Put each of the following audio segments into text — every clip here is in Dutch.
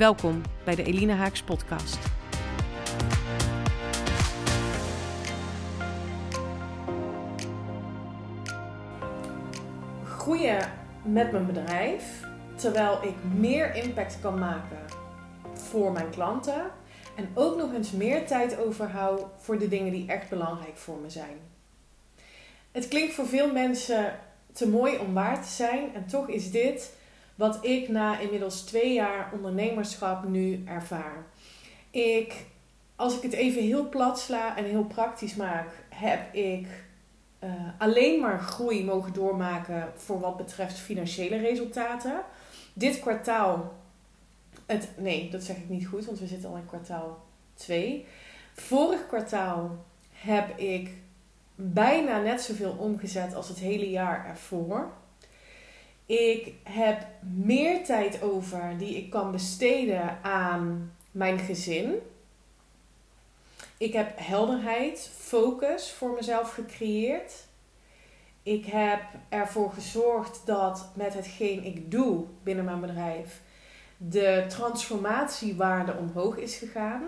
Welkom bij de Elina Haaks podcast. Groeien met mijn bedrijf, terwijl ik meer impact kan maken voor mijn klanten en ook nog eens meer tijd overhoud voor de dingen die echt belangrijk voor me zijn. Het klinkt voor veel mensen te mooi om waar te zijn en toch is dit wat ik na inmiddels twee jaar ondernemerschap nu ervaar. Ik, als ik het even heel plat sla en heel praktisch maak, heb ik uh, alleen maar groei mogen doormaken voor wat betreft financiële resultaten. Dit kwartaal, het, nee, dat zeg ik niet goed, want we zitten al in kwartaal 2. Vorig kwartaal heb ik bijna net zoveel omgezet als het hele jaar ervoor. Ik heb meer tijd over die ik kan besteden aan mijn gezin. Ik heb helderheid, focus voor mezelf gecreëerd. Ik heb ervoor gezorgd dat met hetgeen ik doe binnen mijn bedrijf de transformatiewaarde omhoog is gegaan.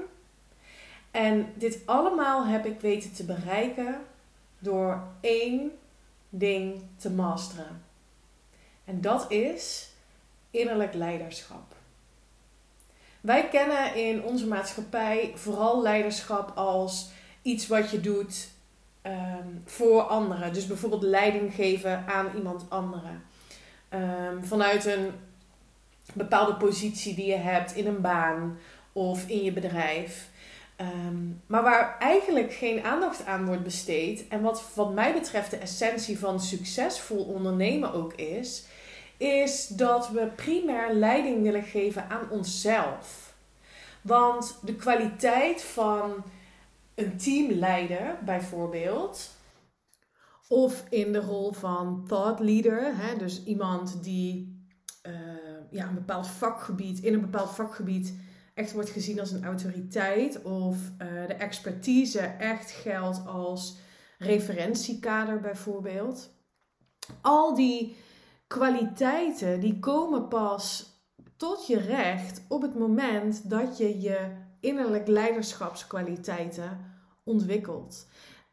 En dit allemaal heb ik weten te bereiken door één ding te masteren. En dat is innerlijk leiderschap. Wij kennen in onze maatschappij vooral leiderschap als iets wat je doet ehm, voor anderen. Dus bijvoorbeeld leiding geven aan iemand anderen. Um, vanuit een bepaalde positie die je hebt in een baan of in je bedrijf. Ehm, maar waar eigenlijk geen aandacht aan wordt besteed. En wat wat mij betreft de essentie van succesvol ondernemen ook is, is dat we primair leiding willen geven aan onszelf. Want de kwaliteit van een teamleider bijvoorbeeld, of in de rol van thought leader, hè, dus iemand die uh, ja, een bepaald vakgebied, in een bepaald vakgebied echt wordt gezien als een autoriteit, of uh, de expertise echt geldt als referentiekader bijvoorbeeld. Al die kwaliteiten die komen pas tot je recht op het moment dat je je innerlijk leiderschapskwaliteiten ontwikkelt.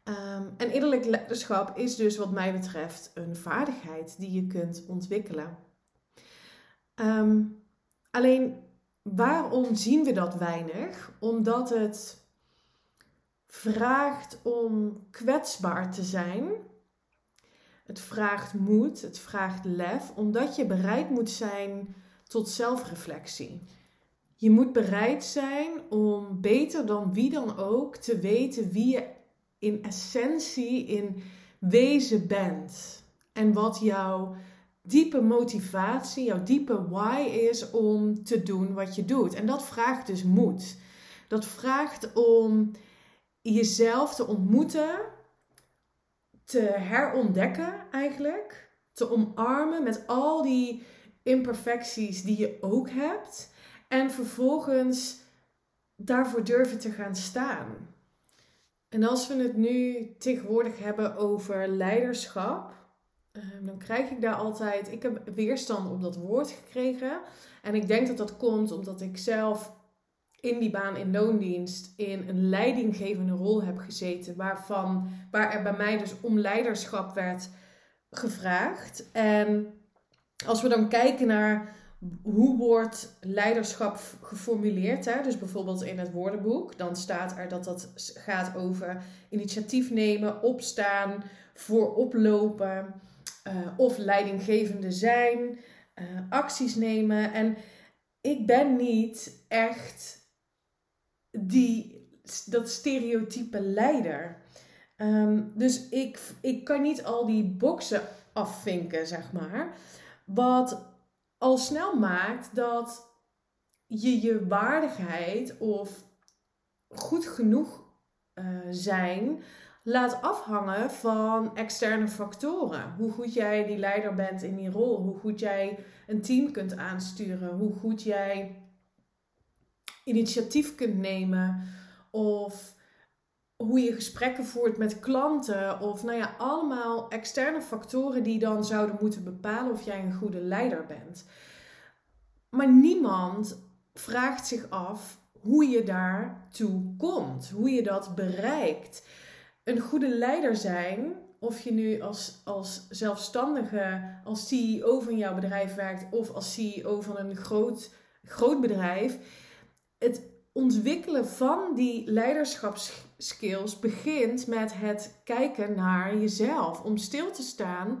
Um, en innerlijk leiderschap is dus wat mij betreft een vaardigheid die je kunt ontwikkelen. Um, alleen waarom zien we dat weinig? Omdat het vraagt om kwetsbaar te zijn het vraagt moed, het vraagt lef, omdat je bereid moet zijn tot zelfreflectie. Je moet bereid zijn om beter dan wie dan ook te weten wie je in essentie, in wezen bent. En wat jouw diepe motivatie, jouw diepe why is om te doen wat je doet. En dat vraagt dus moed. Dat vraagt om jezelf te ontmoeten te herontdekken eigenlijk. Te omarmen met al die imperfecties die je ook hebt. En vervolgens daarvoor durven te gaan staan. En als we het nu tegenwoordig hebben over leiderschap, ehm, dan krijg ik daar altijd. Ik heb weerstand op dat woord gekregen. En ik denk dat dat komt omdat ik zelf in die baan in loondienst in een leidinggevende rol heb gezeten, waarvan, waar er bij mij dus om leiderschap werd gevraagd. En als we dan kijken naar hoe wordt leiderschap geformuleerd, hè? dus bijvoorbeeld in het woordenboek, dan staat er dat dat gaat over initiatief nemen, opstaan, voorop lopen uh, of leidinggevende zijn, uh, acties nemen. En ik ben niet echt die, dat stereotype leider. Ehm, dus ik, ik kan niet al die boxen afvinken, zeg maar. Wat al snel maakt dat je je waardigheid of goed genoeg uh, zijn laat afhangen van externe factoren. Hoe goed jij die leider bent in die rol, hoe goed jij een team kunt aansturen, hoe goed jij initiatief kunt nemen of hoe je gesprekken voert met klanten of nou ja, allemaal externe factoren die dan zouden moeten bepalen of jij een goede leider bent. Maar niemand vraagt zich af hoe je daartoe komt, hoe je dat bereikt. Een goede leider zijn, of je nu als, als zelfstandige, als CEO van jouw bedrijf werkt of als CEO van een groot, groot bedrijf, het ontwikkelen van die leiderschapskills begint met het kijken naar jezelf. Om stil te staan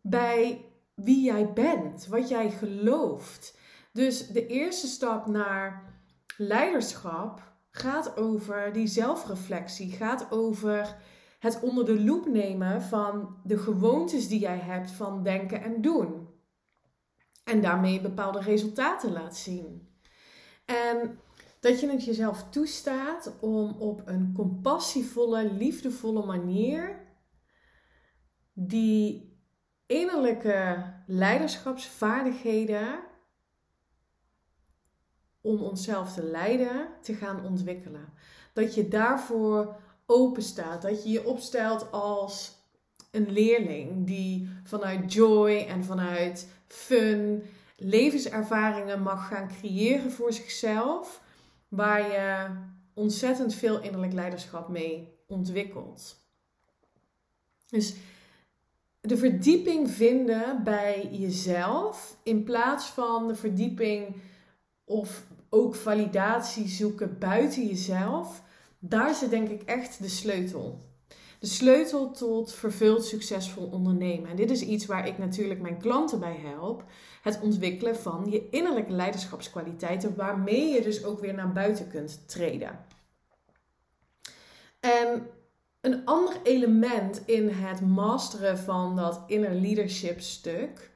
bij wie jij bent, wat jij gelooft. Dus de eerste stap naar leiderschap gaat over die zelfreflectie, gaat over het onder de loep nemen van de gewoontes die jij hebt van denken en doen. En daarmee bepaalde resultaten laat zien. En dat je het jezelf toestaat om op een compassievolle, liefdevolle manier die innerlijke leiderschapsvaardigheden om onszelf te leiden te gaan ontwikkelen. Dat je daarvoor open staat, dat je je opstelt als een leerling die vanuit joy en vanuit fun levenservaringen mag gaan creëren voor zichzelf, waar je ontzettend veel innerlijk leiderschap mee ontwikkelt. Dus de verdieping vinden bij jezelf in plaats van de verdieping of ook validatie zoeken buiten jezelf, daar zit denk ik echt de sleutel. De sleutel tot vervuld succesvol ondernemen. En dit is iets waar ik natuurlijk mijn klanten bij help. Het ontwikkelen van je innerlijke leiderschapskwaliteiten, waarmee je dus ook weer naar buiten kunt treden. En een ander element in het masteren van dat inner leadership stuk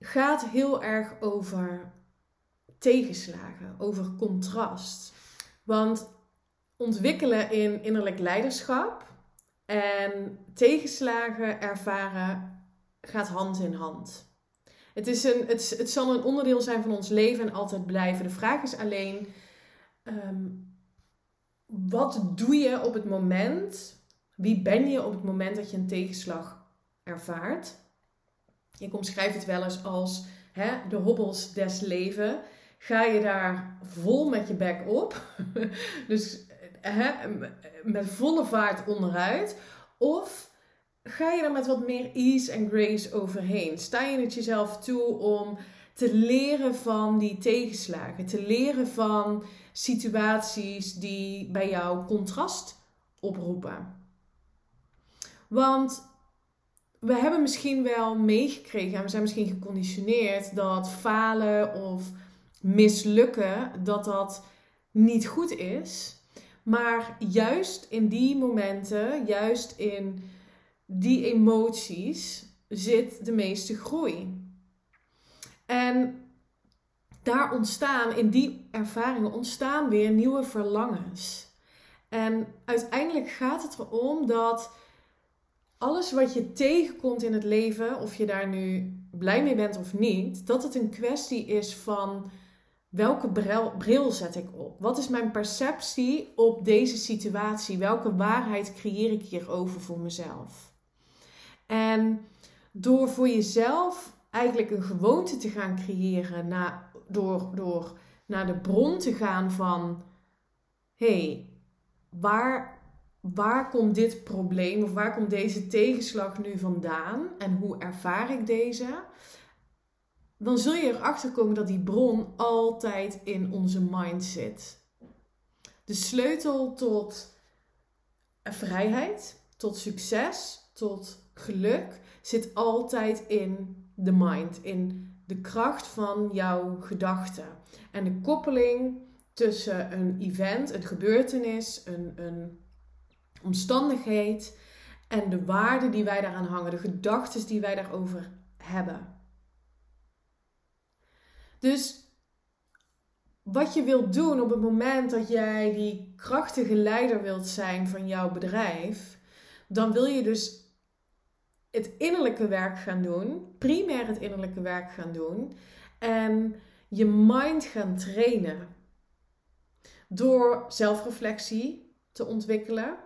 gaat heel erg over tegenslagen, over contrast. Want ontwikkelen in innerlijk leiderschap en tegenslagen ervaren gaat hand in hand. Het, is een, het, het zal een onderdeel zijn van ons leven en altijd blijven. De vraag is alleen, ehm, wat doe je op het moment, wie ben je op het moment dat je een tegenslag ervaart? Ik omschrijf het wel eens als hè, de hobbels des leven. Ga je daar vol met je bek op, dus met volle vaart onderuit, of ga je er met wat meer ease en grace overheen? Sta je het jezelf toe om te leren van die tegenslagen, te leren van situaties die bij jou contrast oproepen? Want we hebben misschien wel meegekregen en we zijn misschien geconditioneerd dat falen of mislukken, dat dat niet goed is. Maar juist in die momenten, juist in die emoties, zit de meeste groei. En daar ontstaan, in die ervaringen, ontstaan weer nieuwe verlangens. En uiteindelijk gaat het erom dat alles wat je tegenkomt in het leven, of je daar nu blij mee bent of niet, dat het een kwestie is van welke bril, zet ik op? Wat is mijn perceptie op deze situatie? Welke waarheid creëer ik hierover voor mezelf? En door voor jezelf eigenlijk een gewoonte te gaan creëren, na, door, door naar de bron te gaan van: hey, waar, waar komt dit probleem of waar komt deze tegenslag nu vandaan en hoe ervaar ik deze? Dan zul je erachter komen dat die bron altijd in onze mind zit. De sleutel tot vrijheid, tot succes, tot geluk zit altijd in de mind, in de kracht van jouw gedachten. En de koppeling tussen een event, een gebeurtenis, een, een omstandigheid en de waarden die wij daaraan hangen, de gedachten die wij daarover hebben. Dus wat je wilt doen op het moment dat jij die krachtige leider wilt zijn van jouw bedrijf, dan wil je dus het innerlijke werk gaan doen, primair het innerlijke werk gaan doen en je mind gaan trainen. Door zelfreflectie te ontwikkelen,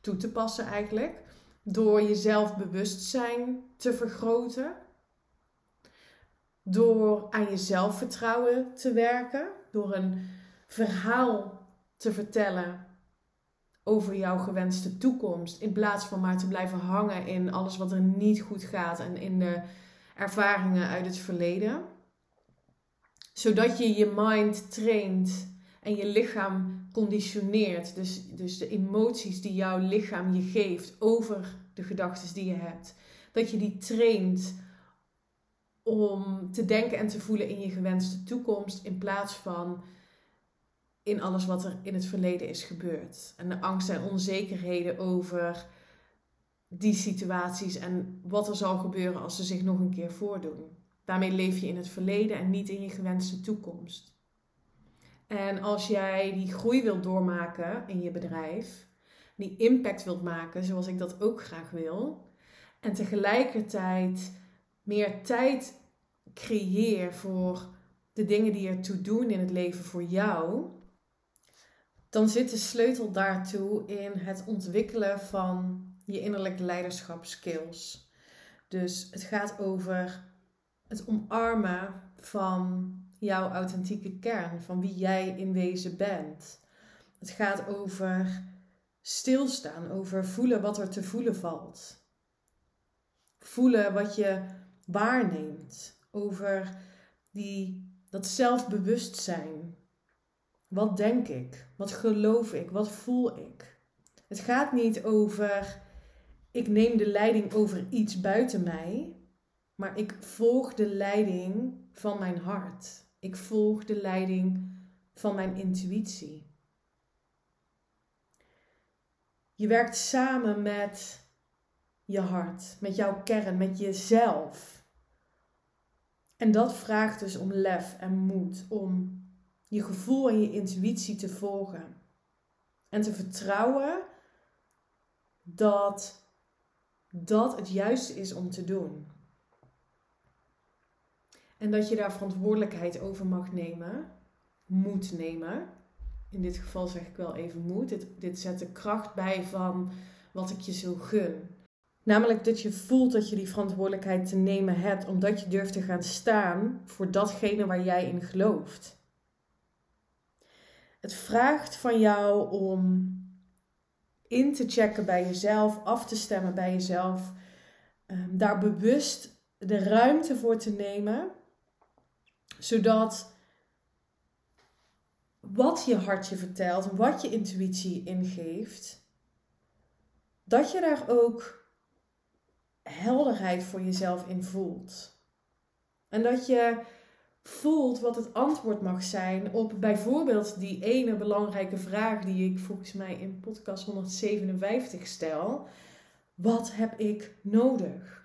toe te passen eigenlijk, door je zelfbewustzijn te vergroten, door aan je zelfvertrouwen te werken, door een verhaal te vertellen over jouw gewenste toekomst. In plaats van maar te blijven hangen in alles wat er niet goed gaat en in de ervaringen uit het verleden. Zodat je je mind traint en je lichaam conditioneert. Dus, dus de emoties die jouw lichaam je geeft over de gedachten die je hebt. Dat je die traint om te denken en te voelen in je gewenste toekomst in plaats van in alles wat er in het verleden is gebeurd. En de angst en onzekerheden over die situaties en wat er zal gebeuren als ze zich nog een keer voordoen. Daarmee leef je in het verleden en niet in je gewenste toekomst. En als jij die groei wilt doormaken in je bedrijf, die impact wilt maken, zoals ik dat ook graag wil, en tegelijkertijd meer tijd creëer voor de dingen die ertoe doen in het leven voor jou, dan zit de sleutel daartoe in het ontwikkelen van je innerlijke leiderschapskills. Dus het gaat over het omarmen van jouw authentieke kern, van wie jij in wezen bent. Het gaat over stilstaan, over voelen wat er te voelen valt. Voelen wat je waarneemt, over die, dat zelfbewustzijn. Wat denk ik? Wat geloof ik? Wat voel ik? Het gaat niet over ik neem de leiding over iets buiten mij, maar ik volg de leiding van mijn hart. Ik volg de leiding van mijn intuïtie. Je werkt samen met je hart, met jouw kern, met jezelf. En dat vraagt dus om lef en moed, om je gevoel en je intuïtie te volgen. En te vertrouwen dat dat het juiste is om te doen. En dat je daar verantwoordelijkheid over mag nemen, moet nemen. In dit geval zeg ik wel even moet. Dit, dit zet de kracht bij van wat ik je zo gun. Namelijk dat je voelt dat je die verantwoordelijkheid te nemen hebt, omdat je durft te gaan staan voor datgene waar jij in gelooft. Het vraagt van jou om in te checken bij jezelf, af te stemmen bij jezelf, ehm, daar bewust de ruimte voor te nemen, zodat wat je hart je vertelt, wat je intuïtie ingeeft, dat je daar ook helderheid voor jezelf in voelt. En dat je voelt wat het antwoord mag zijn op bijvoorbeeld die ene belangrijke vraag die ik volgens mij in podcast 157 stel. Wat heb ik nodig?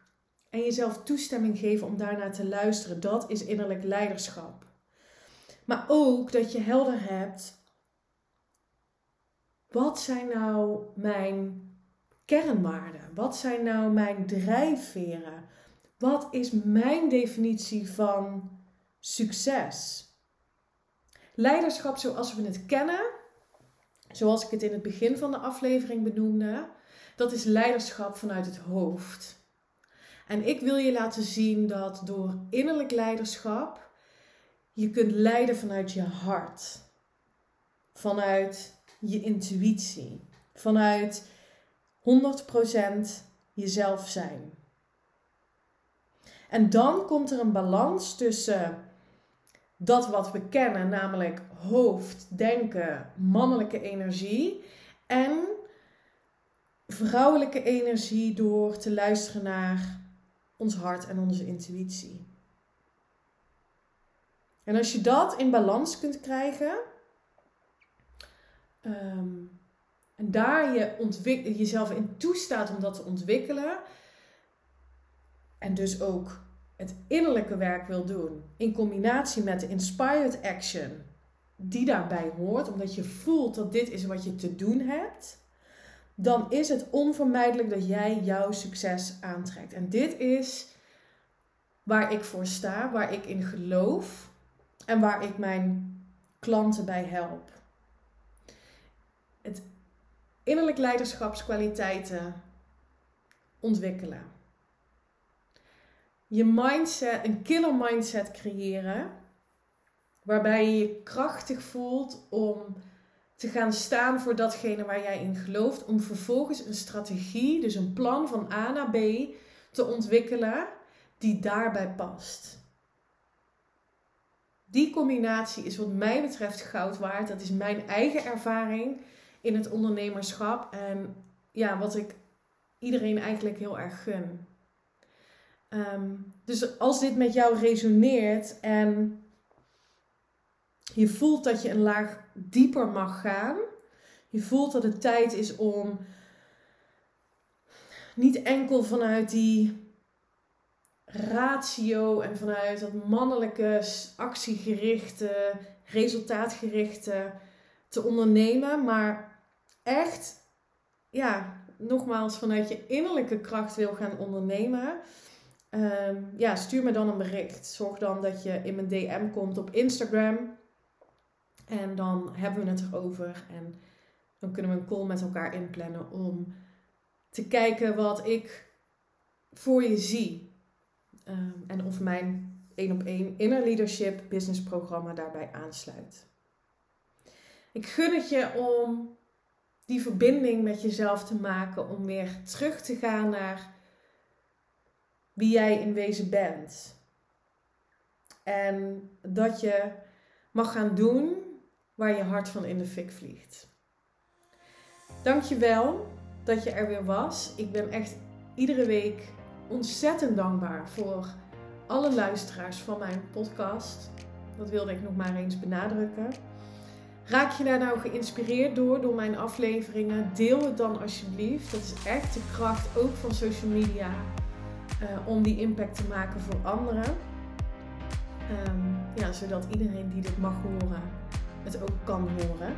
En jezelf toestemming geven om daarnaar te luisteren. Dat is innerlijk leiderschap. Maar ook dat je helder hebt. Wat zijn nou mijn kernwaarden? Wat zijn nou mijn drijfveren? Wat is mijn definitie van succes. Leiderschap zoals we het kennen, zoals ik het in het begin van de aflevering benoemde, dat is leiderschap vanuit het hoofd. En ik wil je laten zien dat door innerlijk leiderschap je kunt leiden vanuit je hart, vanuit je intuïtie, vanuit 100% jezelf zijn. En dan komt er een balans tussen dat wat we kennen, namelijk hoofd, denken, mannelijke energie en vrouwelijke energie door te luisteren naar ons hart en onze intuïtie. En als je dat in balans kunt krijgen, ehm, en daar je jezelf in toestaat om dat te ontwikkelen, en dus ook het innerlijke werk wil doen in combinatie met de inspired action, die daarbij hoort, omdat je voelt dat dit is wat je te doen hebt, dan is het onvermijdelijk dat jij jouw succes aantrekt. En dit is waar ik voor sta, waar ik in geloof en waar ik mijn klanten bij help. Het innerlijk leiderschapskwaliteiten ontwikkelen. Je mindset, een killer mindset creëren, waarbij je je krachtig voelt om te gaan staan voor datgene waar jij in gelooft, om vervolgens een strategie, dus een plan van A naar B te ontwikkelen die daarbij past. Die combinatie is wat mij betreft goud waard. Dat is mijn eigen ervaring in het ondernemerschap en ja, wat ik iedereen eigenlijk heel erg gun. Ehm, dus als dit met jou resoneert en je voelt dat je een laag dieper mag gaan, je voelt dat het tijd is om niet enkel vanuit die ratio en vanuit dat mannelijke, actiegerichte, resultaatgerichte te ondernemen, maar echt, ja, nogmaals, vanuit je innerlijke kracht wil gaan ondernemen. Ehm, ja, stuur me dan een bericht. Zorg dan dat je in mijn DM komt op Instagram. En dan hebben we het erover. En dan kunnen we een call met elkaar inplannen om te kijken wat ik voor je zie. Ehm, en of mijn 1 op 1 Inner Leadership Business programma daarbij aansluit. Ik gun het je om die verbinding met jezelf te maken, om weer terug te gaan naar wie jij in wezen bent. En dat je mag gaan doen waar je hart van in de fik vliegt. Dankjewel dat je er weer was. Ik ben echt iedere week ontzettend dankbaar voor alle luisteraars van mijn podcast. Dat wilde ik nog maar eens benadrukken. Raak je daar nou geïnspireerd door, door mijn afleveringen? Deel het dan alsjeblieft. Dat is echt de kracht ook van social media uh, om die impact te maken voor anderen. Um, ja, zodat iedereen die dit mag horen, het ook kan horen.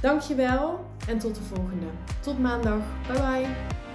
Dankjewel en tot de volgende. Tot maandag. Bye bye.